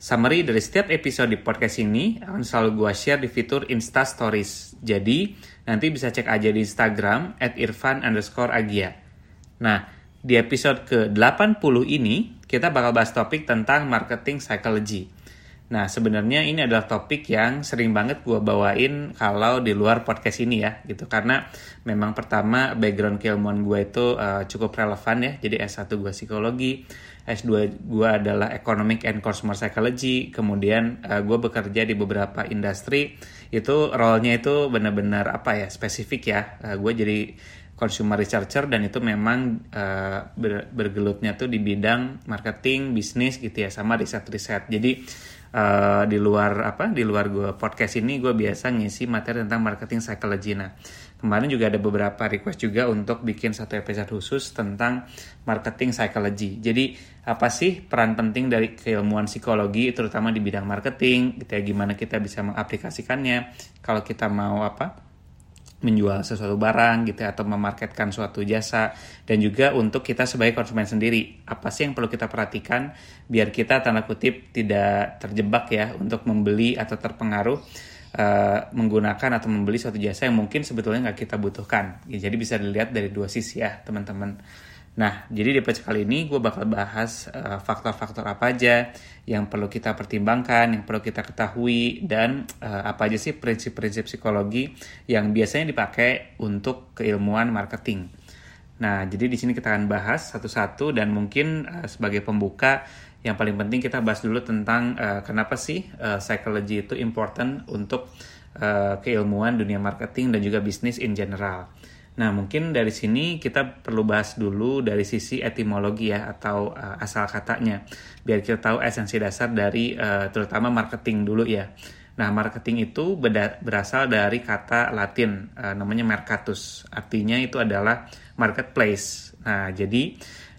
Summary dari setiap episode di podcast ini akan selalu gue share di fitur Insta Stories. Jadi, nanti bisa cek aja di Instagram at irfan underscore agia. Nah, di episode ke-80 ini, kita bakal bahas topik tentang marketing psychology. Nah, sebenarnya ini adalah topik yang sering banget gue bawain kalau di luar podcast ini ya, gitu. Karena memang pertama background keilmuan gue itu uh, cukup relevan ya. Jadi S1 gue psikologi, S2 gue adalah Economic and Consumer Psychology, kemudian uh, gue bekerja di beberapa industri, itu role-nya itu benar-benar apa ya, spesifik ya. Uh, gue jadi consumer researcher dan itu memang uh, ber bergelutnya tuh di bidang marketing, bisnis gitu ya, sama riset-riset. Jadi uh, di luar apa di luar gue podcast ini gue biasa ngisi materi tentang marketing psychology nah kemarin juga ada beberapa request juga untuk bikin satu episode khusus tentang marketing psychology jadi apa sih peran penting dari keilmuan psikologi terutama di bidang marketing? Gitu ya gimana kita bisa mengaplikasikannya? Kalau kita mau apa menjual sesuatu barang gitu ya, atau memarketkan suatu jasa. Dan juga untuk kita sebagai konsumen sendiri apa sih yang perlu kita perhatikan biar kita tanda kutip tidak terjebak ya untuk membeli atau terpengaruh uh, menggunakan atau membeli suatu jasa yang mungkin sebetulnya nggak kita butuhkan. Ya, jadi bisa dilihat dari dua sisi ya teman-teman Nah, jadi di episode kali ini gue bakal bahas eh, faktor-faktor uh, apa aja yang perlu kita pertimbangkan, yang perlu kita ketahui, dan uh, apa aja sih prinsip-prinsip psikologi yang biasanya dipakai untuk keilmuan marketing. Nah, jadi di sini kita akan bahas satu-satu dan mungkin uh, sebagai pembuka yang paling penting kita bahas dulu tentang uh, kenapa sih uh, psychology itu important untuk uh, keilmuan dunia marketing dan juga bisnis in general. Nah, mungkin dari sini kita perlu bahas dulu dari sisi etimologi ya atau uh, asal katanya biar kita tahu esensi dasar dari uh, terutama marketing dulu ya. Nah, marketing itu berasal dari kata Latin uh, namanya mercatus. Artinya itu adalah marketplace. Nah, jadi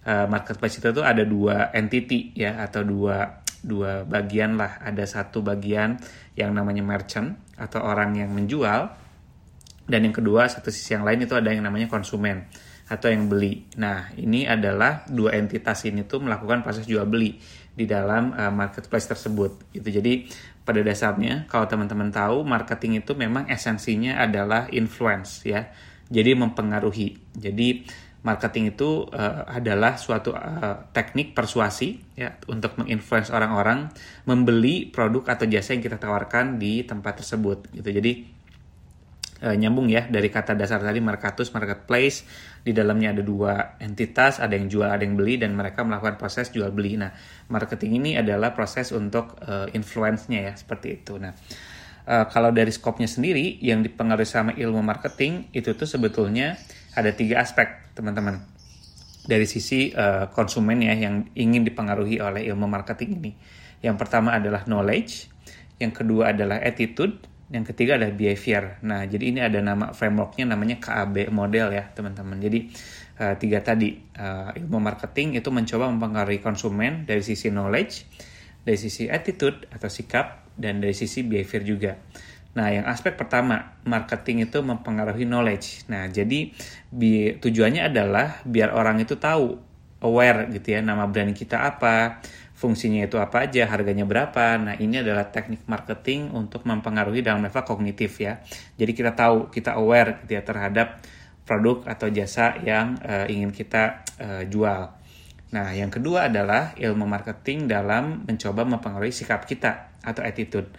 uh, marketplace itu tuh ada dua entity ya atau dua dua bagian lah. Ada satu bagian yang namanya merchant atau orang yang menjual dan yang kedua satu sisi yang lain itu ada yang namanya konsumen atau yang beli. Nah, ini adalah dua entitas ini tuh melakukan proses jual beli di dalam uh, marketplace tersebut. Gitu. Jadi pada dasarnya kalau teman-teman tahu marketing itu memang esensinya adalah influence ya. Jadi mempengaruhi. Jadi marketing itu uh, adalah suatu uh, teknik persuasi ya untuk menginfluence orang-orang membeli produk atau jasa yang kita tawarkan di tempat tersebut gitu. Jadi e, nyambung ya dari kata dasar tadi marketus marketplace di dalamnya ada dua entitas ada yang jual ada yang beli dan mereka melakukan proses jual beli. Nah marketing ini adalah proses untuk e, influence-nya ya seperti itu. Nah e, kalau dari skopnya sendiri yang dipengaruhi sama ilmu marketing itu tuh sebetulnya ada tiga aspek teman-teman. Dari sisi uh, konsumen ya yang ingin dipengaruhi oleh ilmu marketing ini. Yang pertama adalah knowledge, yang kedua adalah attitude, yang ketiga adalah behavior. Nah, jadi ini ada nama frameworknya namanya KAB model ya, teman-teman. Jadi uh, tiga tadi uh, ilmu marketing itu mencoba mempengaruhi konsumen dari sisi knowledge, dari sisi attitude atau sikap, dan dari sisi behavior juga. Nah, yang aspek pertama, marketing itu mempengaruhi knowledge. Nah, jadi bi tujuannya adalah biar orang itu tahu, aware gitu ya, nama brand kita apa, fungsinya itu apa aja, harganya berapa. Nah, ini adalah teknik marketing untuk mempengaruhi dalam level kognitif ya. Jadi kita tahu, kita aware gitu ya terhadap produk atau jasa yang uh, ingin kita uh, jual. Nah, yang kedua adalah ilmu marketing dalam mencoba mempengaruhi sikap kita atau attitude.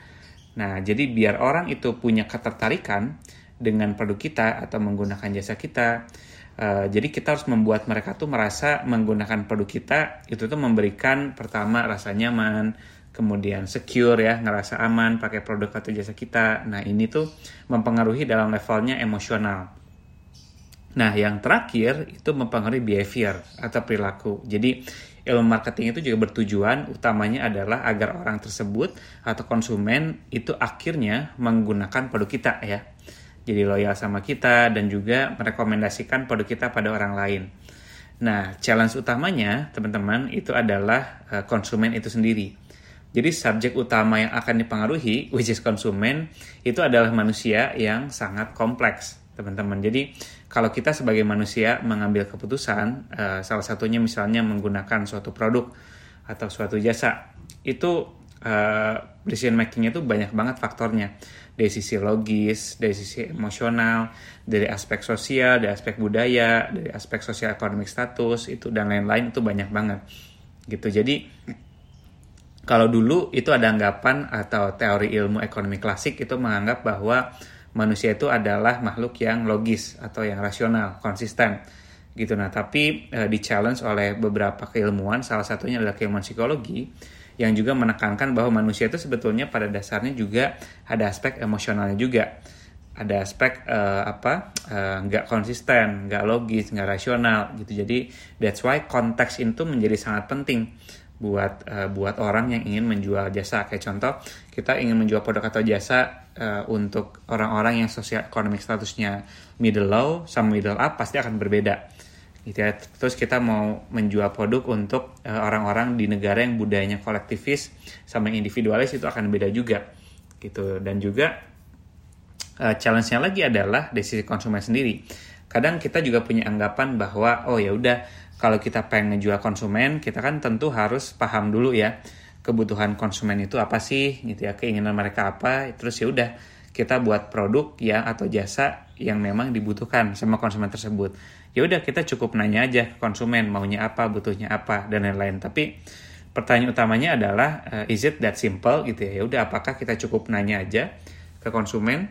Nah, jadi biar orang itu punya ketertarikan dengan produk kita atau menggunakan jasa kita, Uh, jadi kita harus membuat mereka tuh merasa menggunakan produk kita itu tuh memberikan pertama rasa nyaman, kemudian secure ya, ngerasa aman pakai produk atau jasa kita. Nah ini tuh mempengaruhi dalam levelnya emosional. Nah yang terakhir itu mempengaruhi behavior atau perilaku. Jadi ilmu marketing itu juga bertujuan utamanya adalah agar orang tersebut atau konsumen itu akhirnya menggunakan produk kita ya. Jadi loyal sama kita dan juga merekomendasikan produk kita pada orang lain. Nah, challenge utamanya teman-teman itu adalah uh, konsumen itu sendiri. Jadi subjek utama yang akan dipengaruhi, which is konsumen, itu adalah manusia yang sangat kompleks, teman-teman. Jadi kalau kita sebagai manusia mengambil keputusan, uh, salah satunya misalnya menggunakan suatu produk atau suatu jasa, itu uh, decision makingnya itu banyak banget faktornya dari sisi logis, dari sisi emosional, dari aspek sosial, dari aspek budaya, dari aspek sosial ekonomi status itu dan lain-lain itu banyak banget gitu. Jadi kalau dulu itu ada anggapan atau teori ilmu ekonomi klasik itu menganggap bahwa manusia itu adalah makhluk yang logis atau yang rasional, konsisten gitu. Nah, tapi e, di challenge oleh beberapa keilmuan, salah satunya adalah keilmuan psikologi yang juga menekankan bahwa manusia itu sebetulnya pada dasarnya juga ada aspek emosionalnya juga. Ada aspek uh, apa uh, nggak konsisten nggak logis nggak rasional gitu. Jadi that's why konteks itu menjadi sangat penting buat uh, buat orang yang ingin menjual jasa. Kayak contoh kita ingin menjual produk atau jasa uh, untuk orang-orang yang sosial ekonomi statusnya middle low sama middle up pasti akan berbeda gitu ya. Terus kita mau menjual produk untuk eh, orang-orang di negara yang budayanya kolektivis sama individualis itu akan beda juga gitu. Dan juga uh, challenge-nya lagi adalah dari sisi konsumen sendiri. Kadang kita juga punya anggapan bahwa oh ya udah kalau kita pengen ngejual konsumen, kita kan tentu harus paham dulu ya kebutuhan konsumen itu apa sih gitu ya, keinginan mereka apa, terus ya udah kita buat produk ya atau jasa yang memang dibutuhkan sama konsumen tersebut ya udah kita cukup nanya aja ke konsumen maunya apa butuhnya apa dan lain-lain. Tapi pertanyaan utamanya adalah uh, is it that simple? Gitu ya. Ya udah apakah kita cukup nanya aja ke konsumen?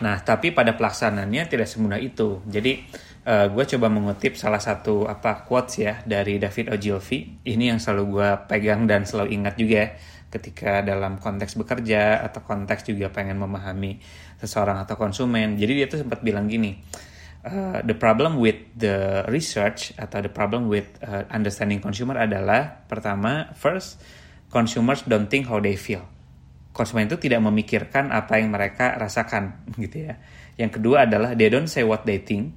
Nah tapi pada pelaksanaannya tidak semudah itu. Jadi uh, gue coba mengutip salah satu apa quotes ya dari David Ogilvy. Ini yang selalu gue pegang dan selalu ingat juga ya ketika dalam konteks bekerja atau konteks juga pengen memahami seseorang atau konsumen. Jadi dia tuh sempat bilang gini Uh, the problem with the research atau the problem with uh, understanding consumer adalah pertama first consumers don't think how they feel. Konsumen itu tidak memikirkan apa yang mereka rasakan gitu ya. Yang kedua adalah they don't say what they think.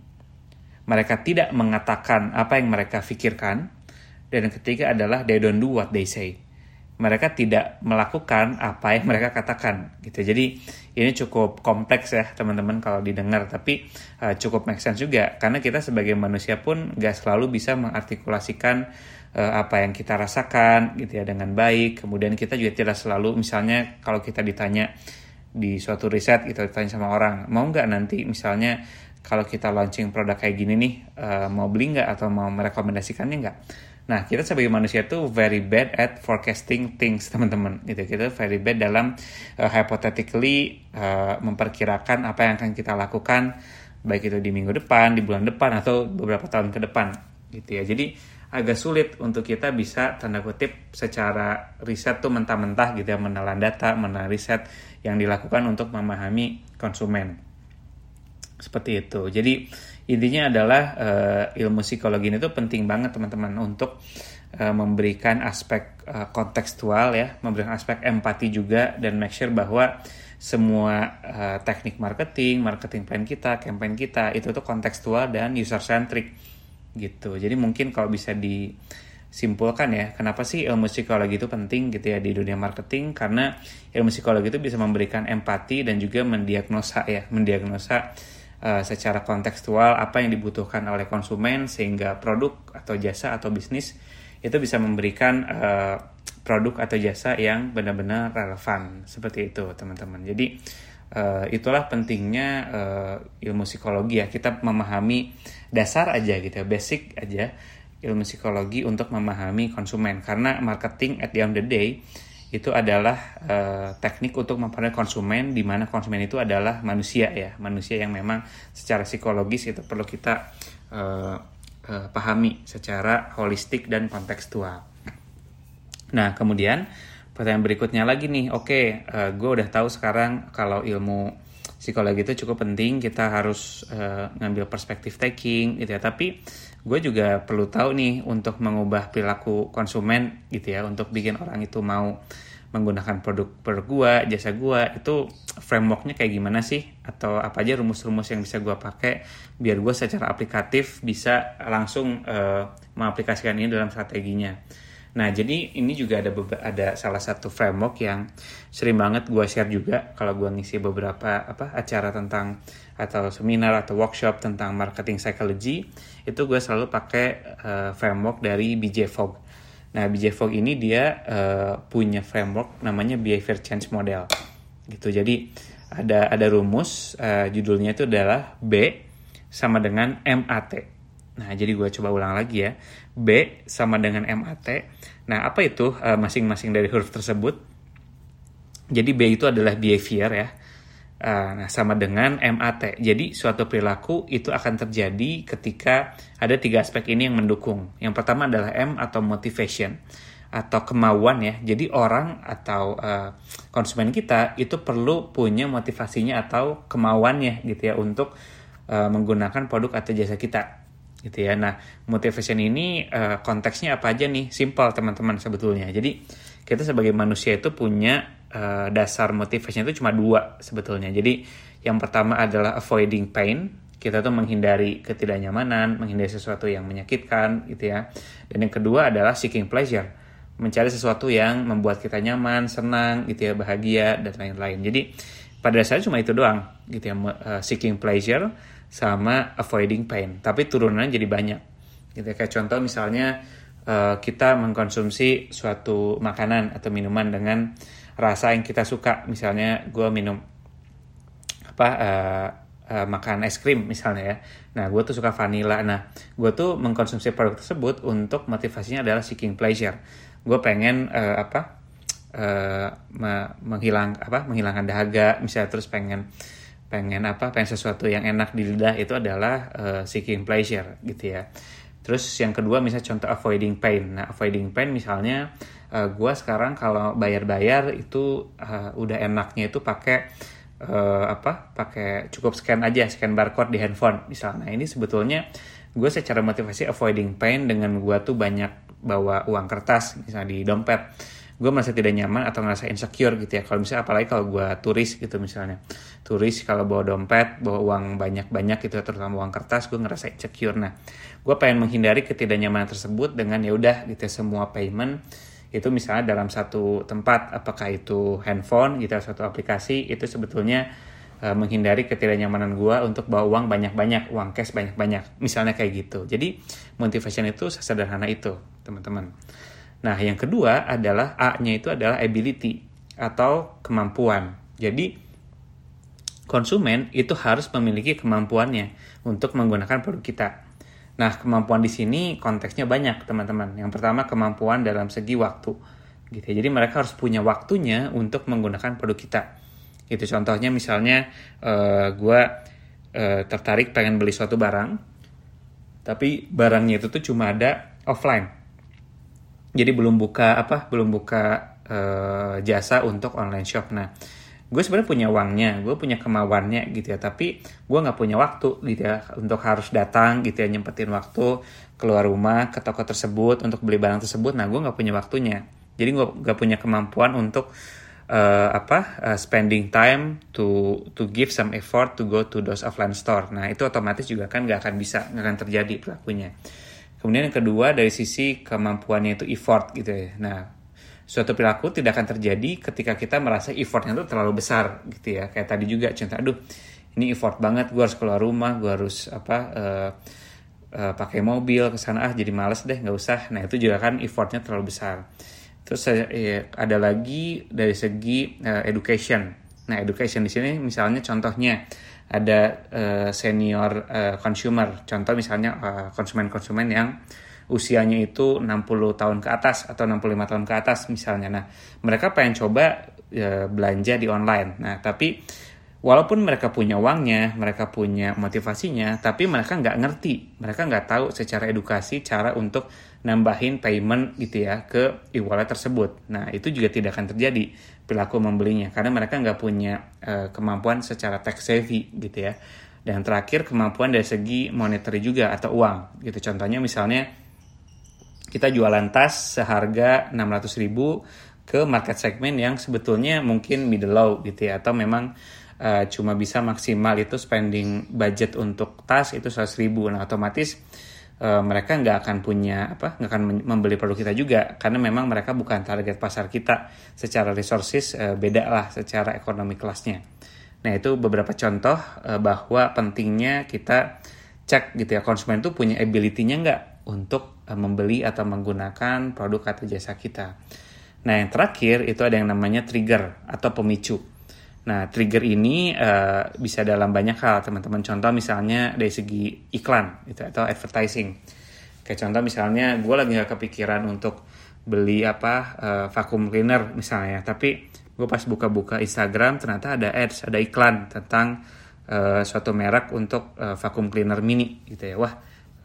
Mereka tidak mengatakan apa yang mereka pikirkan. Dan yang ketiga adalah they don't do what they say. Mereka tidak melakukan apa yang mereka katakan gitu. Jadi ini cukup kompleks ya teman-teman kalau didengar tapi uh, cukup make sense juga karena kita sebagai manusia pun gak selalu bisa mengartikulasikan uh, apa yang kita rasakan gitu ya dengan baik. Kemudian kita juga tidak selalu misalnya kalau kita ditanya di suatu riset gitu ditanya sama orang mau nggak nanti misalnya kalau kita launching produk kayak gini nih uh, mau beli nggak atau mau merekomendasikannya nggak Nah, kita sebagai manusia tuh very bad at forecasting things, teman-teman. Gitu. Kita very bad dalam uh, hypothetically uh, memperkirakan apa yang akan kita lakukan baik itu di minggu depan, di bulan depan atau beberapa tahun ke depan, gitu ya. Jadi agak sulit untuk kita bisa tanda kutip secara riset tuh mentah-mentah gitu ya, menelan data, menelan riset yang dilakukan untuk memahami konsumen. Seperti itu. Jadi intinya adalah uh, ilmu psikologi ini tuh penting banget teman-teman untuk uh, memberikan aspek uh, kontekstual ya, memberikan aspek empati juga dan make sure bahwa semua uh, teknik marketing, marketing plan kita, campaign kita itu tuh kontekstual dan user centric gitu. Jadi mungkin kalau bisa disimpulkan ya, kenapa sih ilmu psikologi itu penting gitu ya di dunia marketing? Karena ilmu psikologi itu bisa memberikan empati dan juga mendiagnosa ya, mendiagnosa uh, secara kontekstual apa yang dibutuhkan oleh konsumen sehingga produk atau jasa atau bisnis itu bisa memberikan uh, produk atau jasa yang benar-benar relevan. Seperti itu teman-teman. Jadi uh, itulah pentingnya uh, ilmu psikologi ya. Kita memahami dasar aja gitu ya basic aja ilmu psikologi untuk memahami konsumen. Karena marketing at the end of the day itu adalah uh, teknik untuk mempengaruhi konsumen di mana konsumen itu adalah manusia ya manusia yang memang secara psikologis itu perlu kita uh, uh, pahami secara holistik dan kontekstual. Nah kemudian pertanyaan berikutnya lagi nih, oke okay, uh, gue udah tahu sekarang kalau ilmu psikologi itu cukup penting kita harus uh, ngambil perspektif taking gitu ya. Tapi gue juga perlu tahu nih untuk mengubah perilaku konsumen gitu ya. Untuk bikin orang itu mau menggunakan produk produk gua, jasa gua itu frameworknya kayak gimana sih? Atau apa aja rumus-rumus yang bisa gua pakai biar gua secara aplikatif bisa langsung uh, mengaplikasikan ini dalam strateginya. Nah, jadi ini juga ada ada salah satu framework yang sering banget gue share juga kalau gue ngisi beberapa apa acara tentang atau seminar atau workshop tentang marketing psychology itu gue selalu pakai uh, framework dari BJ Fogg. Nah, BJ Fogg ini dia uh, punya framework namanya behavior change model. Gitu. Jadi ada ada rumus uh, judulnya itu adalah B sama dengan MAT. Nah, jadi gue coba ulang lagi ya. B sama dengan MAT. Nah, apa itu masing masing-masing dari huruf tersebut? Jadi B itu adalah behavior ya. Uh, nah, sama dengan MAT. Jadi, suatu perilaku itu akan terjadi ketika ada tiga aspek ini yang mendukung. Yang pertama adalah M atau motivation atau kemauan ya. Jadi orang atau uh, konsumen kita itu perlu punya motivasinya atau kemauannya gitu ya untuk uh, menggunakan produk atau jasa kita gitu ya. Nah, motivation ini uh, konteksnya apa aja nih? Simple teman-teman sebetulnya. Jadi kita sebagai manusia itu punya uh, dasar motivation itu cuma dua sebetulnya. Jadi yang pertama adalah avoiding pain. Kita tuh menghindari ketidaknyamanan, menghindari sesuatu yang menyakitkan gitu ya. Dan yang kedua adalah seeking pleasure. Mencari sesuatu yang membuat kita nyaman, senang gitu ya, bahagia dan lain-lain. Jadi pada dasarnya cuma itu doang gitu ya, uh, seeking pleasure sama avoiding pain. Tapi turunannya jadi banyak. Gitu kayak contoh misalnya uh, kita mengkonsumsi suatu makanan atau minuman dengan rasa yang kita suka. Misalnya gue minum apa uh, uh, makan es krim misalnya ya. Nah gue tuh suka vanilla. Nah gue tuh mengkonsumsi produk tersebut untuk motivasinya adalah seeking pleasure. Gue pengen uh, apa uh, menghilang apa menghilangkan dahaga misalnya terus pengen pengen apa pengen sesuatu yang enak di lidah itu adalah uh, seeking pleasure gitu ya. Terus yang kedua misalnya contoh avoiding pain. Nah avoiding pain misalnya uh, eh, gue sekarang kalau bayar-bayar itu uh, udah enaknya itu pakai uh, apa pakai cukup scan aja scan barcode di handphone misalnya. Nah, ini sebetulnya gue secara motivasi avoiding pain dengan gue tuh banyak bawa uang kertas misalnya di dompet gue merasa tidak nyaman atau ngerasa insecure gitu ya. Kalau misalnya apalagi kalau gue turis gitu misalnya. Turis kalau bawa dompet bawa uang banyak-banyak gitu terutama uang kertas gue ngerasa insecure. Nah gue pengen menghindari ketidaknyamanan tersebut dengan ya udah gitu ya, semua payment itu misalnya dalam satu tempat apakah itu handphone gitu satu aplikasi itu sebetulnya uh, menghindari ketidaknyamanan gue untuk bawa uang banyak-banyak uang cash banyak-banyak. Misalnya kayak gitu. Jadi motivation itu sesederhana itu teman-teman Nah, yang kedua adalah A-nya itu adalah ability atau kemampuan. Jadi, konsumen itu harus memiliki kemampuannya untuk menggunakan produk kita. Nah, kemampuan di sini konteksnya banyak, teman-teman. Yang pertama, kemampuan dalam segi waktu. Gitu. Jadi, mereka harus punya waktunya untuk menggunakan produk kita. Gitu. Contohnya misalnya uh, eh, gue uh, tertarik pengen beli suatu barang, tapi barangnya itu tuh cuma ada offline jadi belum buka apa belum buka uh, jasa untuk online shop. Nah gue sebenarnya punya uangnya gue punya kemauannya gitu ya. Tapi gue nggak punya waktu gitu ya untuk harus datang gitu ya nyempetin waktu keluar rumah ke toko tersebut untuk beli barang tersebut. Nah gue nggak punya waktunya. Jadi gue nggak punya kemampuan untuk uh, apa uh, spending time to to give some effort to go to those offline store. Nah itu otomatis juga kan nggak akan bisa nggak akan terjadi pelakunya Kemudian yang kedua dari sisi kemampuannya itu effort gitu ya. Nah, suatu perilaku tidak akan terjadi ketika kita merasa effortnya itu terlalu besar gitu ya. Kayak tadi juga contoh, aduh ini effort banget, gue harus keluar rumah, gue harus apa uh, uh, pakai mobil ke sana ah jadi males deh nggak usah. Nah itu juga kan effortnya terlalu besar. Terus ya, ada lagi dari segi uh, education. Nah education di sini misalnya contohnya ada uh, senior uh, consumer. Contoh misalnya eh, konsumen-konsumen yang usianya itu 60 tahun ke atas atau 65 tahun ke atas misalnya. Nah mereka pengen coba uh, belanja di online. Nah tapi walaupun mereka punya uangnya mereka punya motivasinya tapi mereka nggak ngerti. Mereka nggak tahu secara edukasi cara untuk nambahin payment gitu ya ke e-wallet tersebut. Nah itu juga tidak akan terjadi perilaku membelinya karena mereka nggak punya uh, kemampuan secara tax savvy gitu ya. Dan terakhir kemampuan dari segi monetary juga atau uang gitu. Contohnya misalnya kita jualan tas seharga 600 ribu ke market segmen yang sebetulnya mungkin middle low gitu ya atau memang uh, cuma bisa maksimal itu spending budget untuk tas itu 100 ribu nah otomatis uh, mereka nggak akan punya apa nggak akan membeli produk kita juga. Karena memang mereka bukan target pasar kita. Secara resources uh, beda lah secara ekonomi kelasnya. Nah itu beberapa contoh uh, bahwa pentingnya kita cek gitu ya konsumen itu punya ability-nya nggak untuk uh, membeli atau menggunakan produk atau jasa kita. Nah, yang terakhir itu ada yang namanya trigger atau pemicu. Nah, trigger ini uh, bisa dalam banyak hal, teman-teman. Contoh misalnya dari segi iklan gitu atau advertising. Kayak contoh misalnya gue lagi gak kepikiran untuk beli apa uh, vacuum cleaner misalnya, tapi gue pas buka-buka Instagram ternyata ada ads, ada iklan tentang uh, suatu merek untuk uh, vacuum cleaner mini gitu ya. Wah,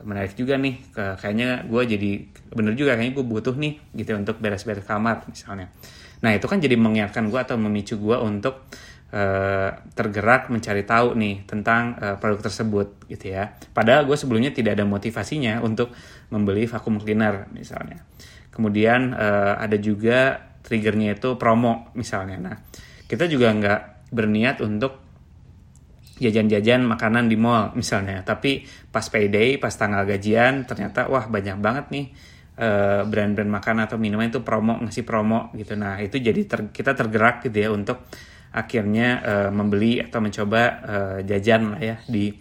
menarik juga nih kayaknya gue jadi bener juga kayaknya gue butuh nih gitu untuk beres-beres kamar misalnya nah itu kan jadi mengingatkan gue atau memicu gue untuk uh, tergerak mencari tahu nih tentang uh, produk tersebut gitu ya. Padahal gue sebelumnya tidak ada motivasinya untuk membeli vacuum cleaner misalnya. Kemudian uh, ada juga triggernya itu promo misalnya. Nah kita juga nggak berniat untuk jajan-jajan makanan di mall misalnya. Tapi pas payday pas tanggal gajian ternyata wah banyak banget nih uh, brand-brand makanan atau minuman itu promo ngasih promo gitu. Nah itu jadi ter, kita tergerak gitu ya untuk akhirnya uh, membeli atau mencoba uh, jajan lah ya di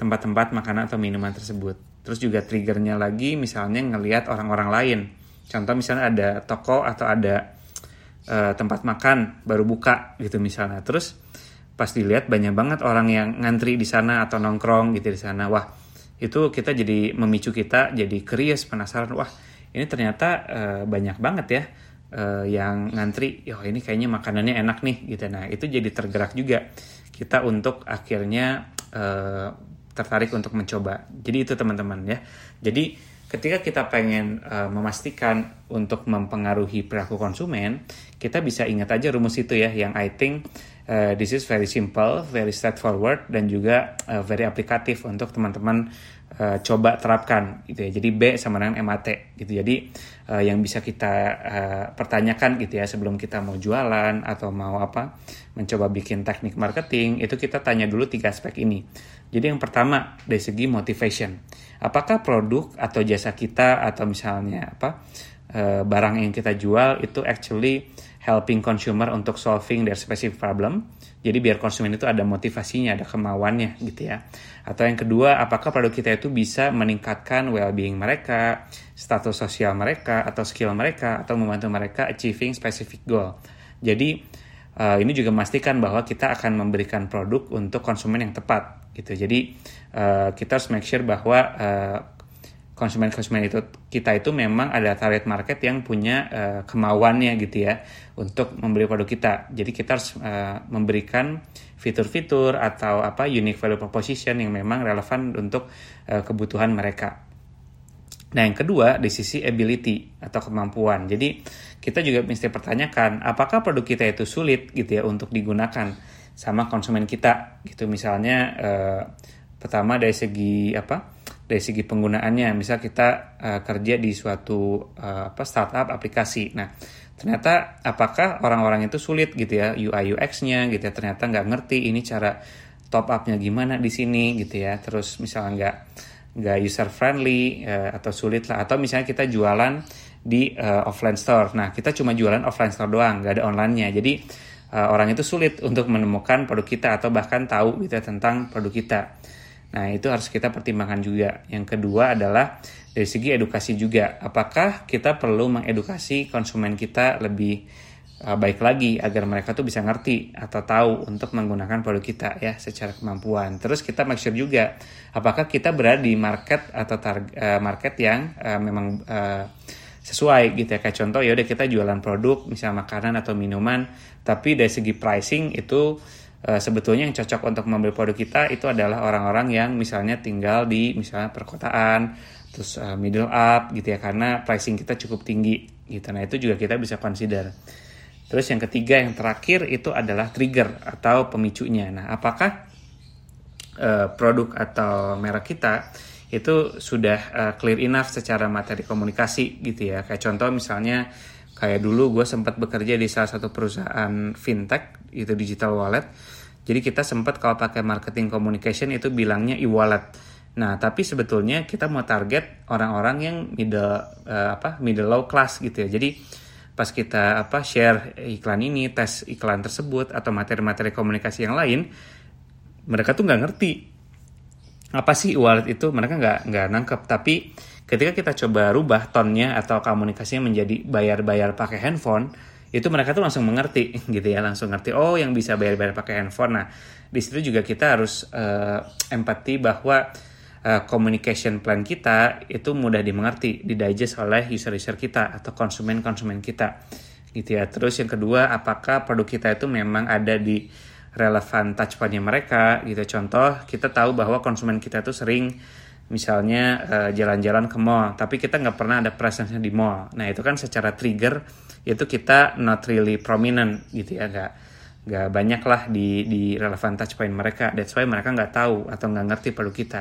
tempat-tempat makanan atau minuman tersebut. Terus juga triggernya lagi misalnya ngelihat orang-orang lain. Contoh misalnya ada toko atau ada uh, tempat makan baru buka gitu misalnya. Terus pas dilihat banyak banget orang yang ngantri di sana atau nongkrong gitu di sana. Wah itu kita jadi memicu kita jadi curious penasaran. Wah ini ternyata uh, banyak banget ya uh, yang ngantri yo ini kayaknya makanannya enak nih gitu. Nah itu jadi tergerak juga kita untuk akhirnya uh, tertarik untuk mencoba. Jadi itu teman-teman ya. Jadi ketika kita pengen uh, memastikan untuk mempengaruhi perilaku konsumen kita bisa ingat aja rumus itu ya yang I think uh, this is very simple, very straightforward dan juga uh, very aplikatif untuk teman-teman uh, coba terapkan gitu ya. Jadi B sama dengan MAT gitu. Jadi uh, yang bisa kita uh, pertanyakan gitu ya sebelum kita mau jualan atau mau apa mencoba bikin teknik marketing itu kita tanya dulu tiga aspek ini. Jadi yang pertama dari segi motivation. Apakah produk atau jasa kita atau misalnya apa uh, barang yang kita jual itu actually helping consumer untuk solving their specific problem. Jadi biar konsumen itu ada motivasinya, ada kemauannya gitu ya. Atau yang kedua, apakah produk kita itu bisa meningkatkan well-being mereka, status sosial mereka, atau skill mereka, atau membantu mereka achieving specific goal. Jadi uh, ini juga memastikan bahwa kita akan memberikan produk untuk konsumen yang tepat gitu. Jadi uh, kita harus make sure bahwa uh, konsumen-konsumen itu kita itu memang ada target market yang punya uh, kemauannya gitu ya untuk membeli produk kita. Jadi kita harus uh, memberikan fitur-fitur atau apa unique value proposition yang memang relevan untuk uh, kebutuhan mereka. Nah, yang kedua di sisi ability atau kemampuan. Jadi kita juga mesti pertanyakan apakah produk kita itu sulit gitu ya untuk digunakan sama konsumen kita gitu. Misalnya uh, pertama dari segi apa? Dari segi penggunaannya. Misal kita uh, kerja di suatu uh, apa startup aplikasi. Nah ternyata apakah orang-orang itu sulit gitu ya UI UX-nya gitu ya ternyata nggak ngerti ini cara top up-nya gimana di sini gitu ya. Terus misalnya nggak nggak user friendly uh, atau sulit lah. Atau misalnya kita jualan di uh, offline store. Nah kita cuma jualan offline store doang nggak ada online-nya. Jadi uh, orang itu sulit untuk menemukan produk kita atau bahkan tahu gitu ya, tentang produk kita Nah, itu harus kita pertimbangkan juga. Yang kedua adalah dari segi edukasi juga. Apakah kita perlu mengedukasi konsumen kita lebih uh, baik lagi agar mereka tuh bisa ngerti atau tahu untuk menggunakan produk kita ya secara kemampuan. Terus kita make sure juga apakah kita berada di market atau target uh, market yang uh, memang uh, sesuai gitu ya kayak contoh ya udah kita jualan produk misalnya makanan atau minuman tapi dari segi pricing itu uh, sebetulnya yang cocok untuk membeli produk kita itu adalah orang-orang yang misalnya tinggal di misalnya perkotaan, terus uh, middle up gitu ya karena pricing kita cukup tinggi gitu. Nah, itu juga kita bisa consider. Terus yang ketiga yang terakhir itu adalah trigger atau pemicunya. Nah, apakah uh, produk atau merek kita itu sudah uh, clear enough secara materi komunikasi gitu ya. Kayak contoh misalnya Kayak dulu gue sempat bekerja di salah satu perusahaan fintech, itu digital wallet. Jadi kita sempat kalau pakai marketing communication itu bilangnya e-wallet. Nah, tapi sebetulnya kita mau target orang-orang yang middle uh, apa middle low class gitu ya. Jadi pas kita apa share iklan ini, tes iklan tersebut atau materi-materi komunikasi yang lain, mereka tuh nggak ngerti apa sih e-wallet itu mereka nggak nggak nangkep tapi ketika kita coba rubah tonnya atau komunikasinya menjadi bayar-bayar pakai handphone itu mereka tuh langsung mengerti gitu ya langsung ngerti oh yang bisa bayar-bayar pakai handphone. Nah di situ juga kita harus uh, empati bahwa uh, communication plan kita itu mudah dimengerti didigest oleh user-user kita atau konsumen-konsumen kita gitu ya. Terus yang kedua apakah produk kita itu memang ada di relevan touchpointnya mereka gitu. Contoh kita tahu bahwa konsumen kita tuh sering misalnya uh, jalan-jalan ke mall tapi kita nggak pernah ada presence di mall. Nah itu kan secara trigger itu kita not really prominent gitu ya nggak nggak banyak lah di di relevan touchpoint mereka. That's why mereka nggak tahu atau nggak ngerti produk kita.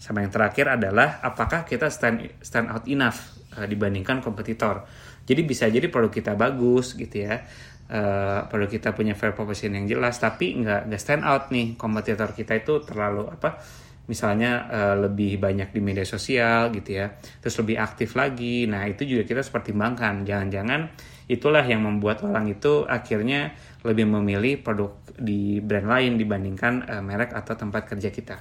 Sama yang terakhir adalah apakah kita stand stand out enough uh, dibandingkan kompetitor? Jadi bisa jadi produk kita bagus gitu ya. Uh, produk kita punya fair proposition yang jelas tapi nggak nggak stand out nih. Kompetitor kita itu terlalu apa misalnya uh, lebih banyak di media sosial gitu ya terus lebih aktif lagi. Nah itu juga kita harus pertimbangkan. Jangan-jangan itulah yang membuat orang itu akhirnya lebih memilih produk di brand lain dibandingkan uh, merek atau tempat kerja kita.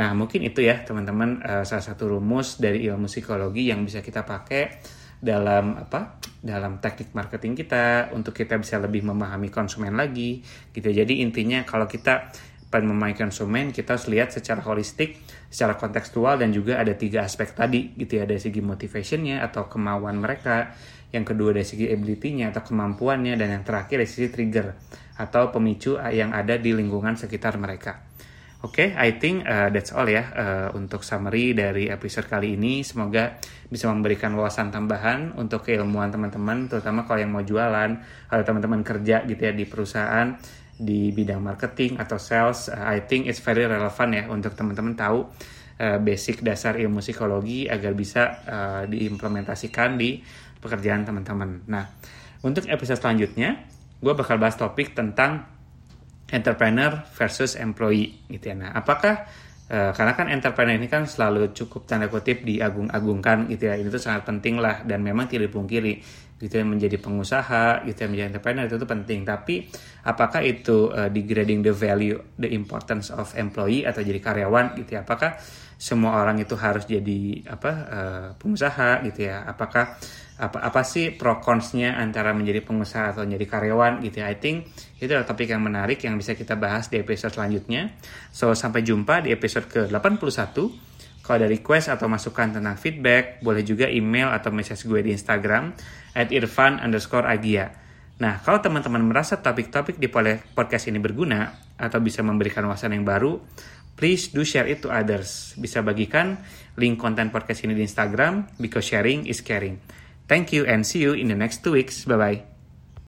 Nah mungkin itu ya teman-teman uh, salah satu rumus dari ilmu psikologi yang bisa kita pakai dalam apa dalam teknik marketing kita untuk kita bisa lebih memahami konsumen lagi. Gitu. Jadi intinya kalau kita memahami konsumen kita harus lihat secara holistik secara kontekstual dan juga ada tiga aspek tadi gitu ya. Dari segi motivationnya atau kemauan mereka yang kedua dari segi ability-nya atau kemampuannya dan yang terakhir dari sisi trigger atau pemicu yang ada di lingkungan sekitar mereka. Oke, okay, I think uh, that's all ya uh, untuk summary dari episode kali ini. Semoga bisa memberikan wawasan tambahan untuk keilmuan teman-teman, terutama kalau yang mau jualan atau teman-teman kerja gitu ya di perusahaan di bidang marketing atau sales. Uh, I think it's very relevant ya untuk teman-teman tahu uh, basic dasar ilmu psikologi agar bisa uh, diimplementasikan di pekerjaan teman-teman. Nah, untuk episode selanjutnya, gue bakal bahas topik tentang entrepreneur versus employee gitu ya. Nah, apakah uh, karena kan entrepreneur ini kan selalu cukup tanda kutip diagung-agungkan gitu ya. Ini tuh sangat penting lah dan memang tidak dipungkiri gitu ya menjadi pengusaha gitu ya menjadi entrepreneur itu tuh penting. Tapi apakah itu uh, degrading the value the importance of employee atau jadi karyawan gitu ya. Apakah semua orang itu harus jadi apa uh, pengusaha gitu ya? Apakah apa apa sih pro consnya antara menjadi pengusaha atau menjadi karyawan gitu ya. I think itu adalah topik yang menarik yang bisa kita bahas di episode selanjutnya. So sampai jumpa di episode ke-81. Kalau ada request atau masukan tentang feedback, boleh juga email atau message gue di Instagram at irfan underscore agia. Nah, kalau teman-teman merasa topik-topik di podcast ini berguna atau bisa memberikan wawasan yang baru, please do share it to others. Bisa bagikan link konten podcast ini di Instagram because sharing is caring. Thank you and see you in the next two weeks. Bye bye.